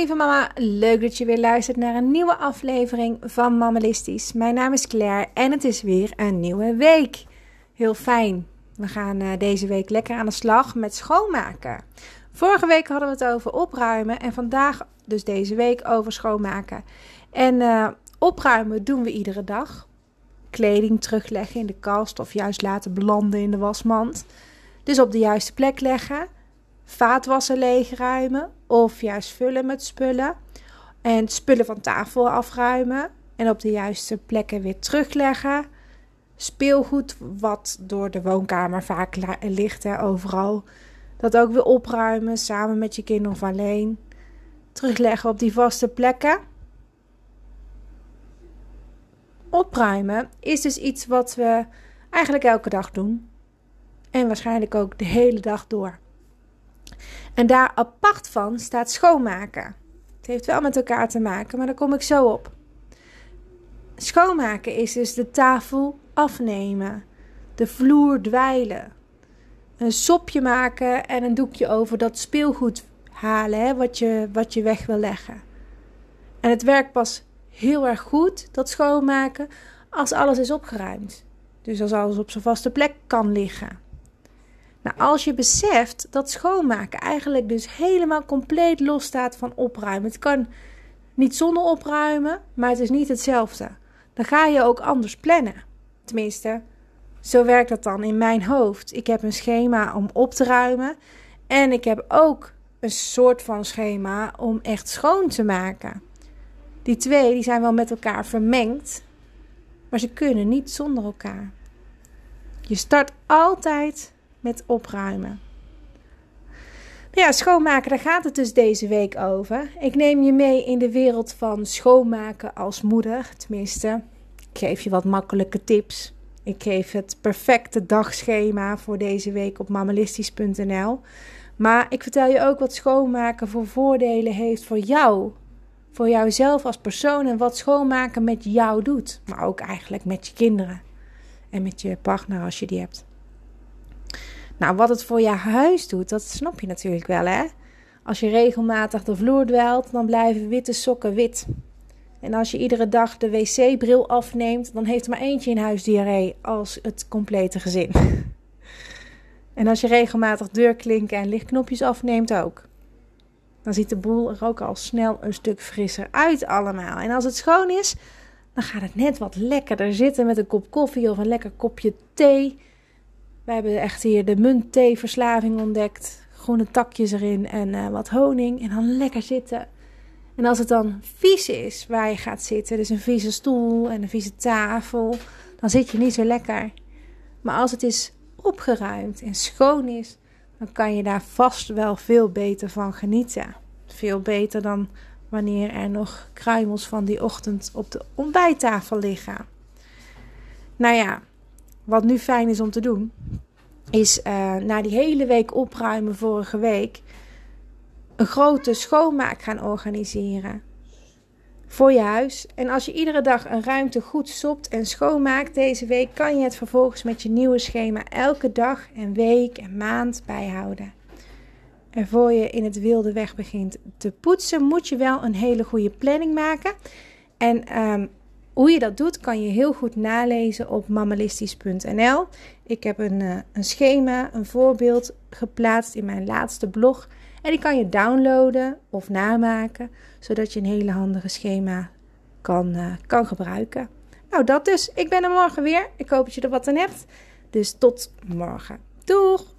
lieve mama, leuk dat je weer luistert naar een nieuwe aflevering van Mammalistisch. Mijn naam is Claire en het is weer een nieuwe week. Heel fijn. We gaan uh, deze week lekker aan de slag met schoonmaken. Vorige week hadden we het over opruimen en vandaag, dus deze week, over schoonmaken. En uh, opruimen doen we iedere dag. Kleding terugleggen in de kast of juist laten belanden in de wasmand. Dus op de juiste plek leggen vaatwassen leegruimen of juist vullen met spullen. En spullen van tafel afruimen en op de juiste plekken weer terugleggen. Speelgoed wat door de woonkamer vaak ligt, hè, overal. Dat ook weer opruimen samen met je kind of alleen. Terugleggen op die vaste plekken. Opruimen is dus iets wat we eigenlijk elke dag doen. En waarschijnlijk ook de hele dag door. En daar apart van staat schoonmaken. Het heeft wel met elkaar te maken, maar daar kom ik zo op. Schoonmaken is dus de tafel afnemen, de vloer dweilen, een sopje maken en een doekje over dat speelgoed halen hè, wat, je, wat je weg wil leggen. En het werkt pas heel erg goed, dat schoonmaken, als alles is opgeruimd. Dus als alles op zijn vaste plek kan liggen. Nou, als je beseft dat schoonmaken eigenlijk dus helemaal compleet los staat van opruimen. Het kan niet zonder opruimen, maar het is niet hetzelfde. Dan ga je ook anders plannen. Tenminste, zo werkt dat dan in mijn hoofd. Ik heb een schema om op te ruimen. En ik heb ook een soort van schema om echt schoon te maken. Die twee die zijn wel met elkaar vermengd, maar ze kunnen niet zonder elkaar. Je start altijd met opruimen. Ja, schoonmaken, daar gaat het dus deze week over. Ik neem je mee in de wereld van schoonmaken als moeder. Tenminste, ik geef je wat makkelijke tips. Ik geef het perfecte dagschema voor deze week op mammalistisch.nl. Maar ik vertel je ook wat schoonmaken voor voordelen heeft voor jou. Voor jouzelf als persoon en wat schoonmaken met jou doet. Maar ook eigenlijk met je kinderen. En met je partner als je die hebt. Nou, wat het voor je huis doet, dat snap je natuurlijk wel, hè? Als je regelmatig de vloer dwelt, dan blijven witte sokken wit. En als je iedere dag de wc-bril afneemt, dan heeft er maar eentje in huis diarree als het complete gezin. en als je regelmatig deurklinken en lichtknopjes afneemt ook. Dan ziet de boel er ook al snel een stuk frisser uit allemaal. En als het schoon is, dan gaat het net wat lekkerder zitten met een kop koffie of een lekker kopje thee. We hebben echt hier de muntthee-verslaving ontdekt. Groene takjes erin en uh, wat honing. En dan lekker zitten. En als het dan vies is waar je gaat zitten, dus een vieze stoel en een vieze tafel, dan zit je niet zo lekker. Maar als het is opgeruimd en schoon is, dan kan je daar vast wel veel beter van genieten. Veel beter dan wanneer er nog kruimels van die ochtend op de ontbijttafel liggen. Nou ja, wat nu fijn is om te doen, is uh, na die hele week opruimen vorige week een grote schoonmaak gaan organiseren voor je huis. En als je iedere dag een ruimte goed sopt en schoonmaakt deze week, kan je het vervolgens met je nieuwe schema elke dag en week en maand bijhouden. En voor je in het wilde weg begint te poetsen, moet je wel een hele goede planning maken. En um, hoe je dat doet, kan je heel goed nalezen op mammalistisch.nl. Ik heb een, uh, een schema, een voorbeeld geplaatst in mijn laatste blog. En die kan je downloaden of namaken, zodat je een hele handige schema kan, uh, kan gebruiken. Nou, dat dus. Ik ben er morgen weer. Ik hoop dat je er wat aan hebt. Dus tot morgen. Doeg!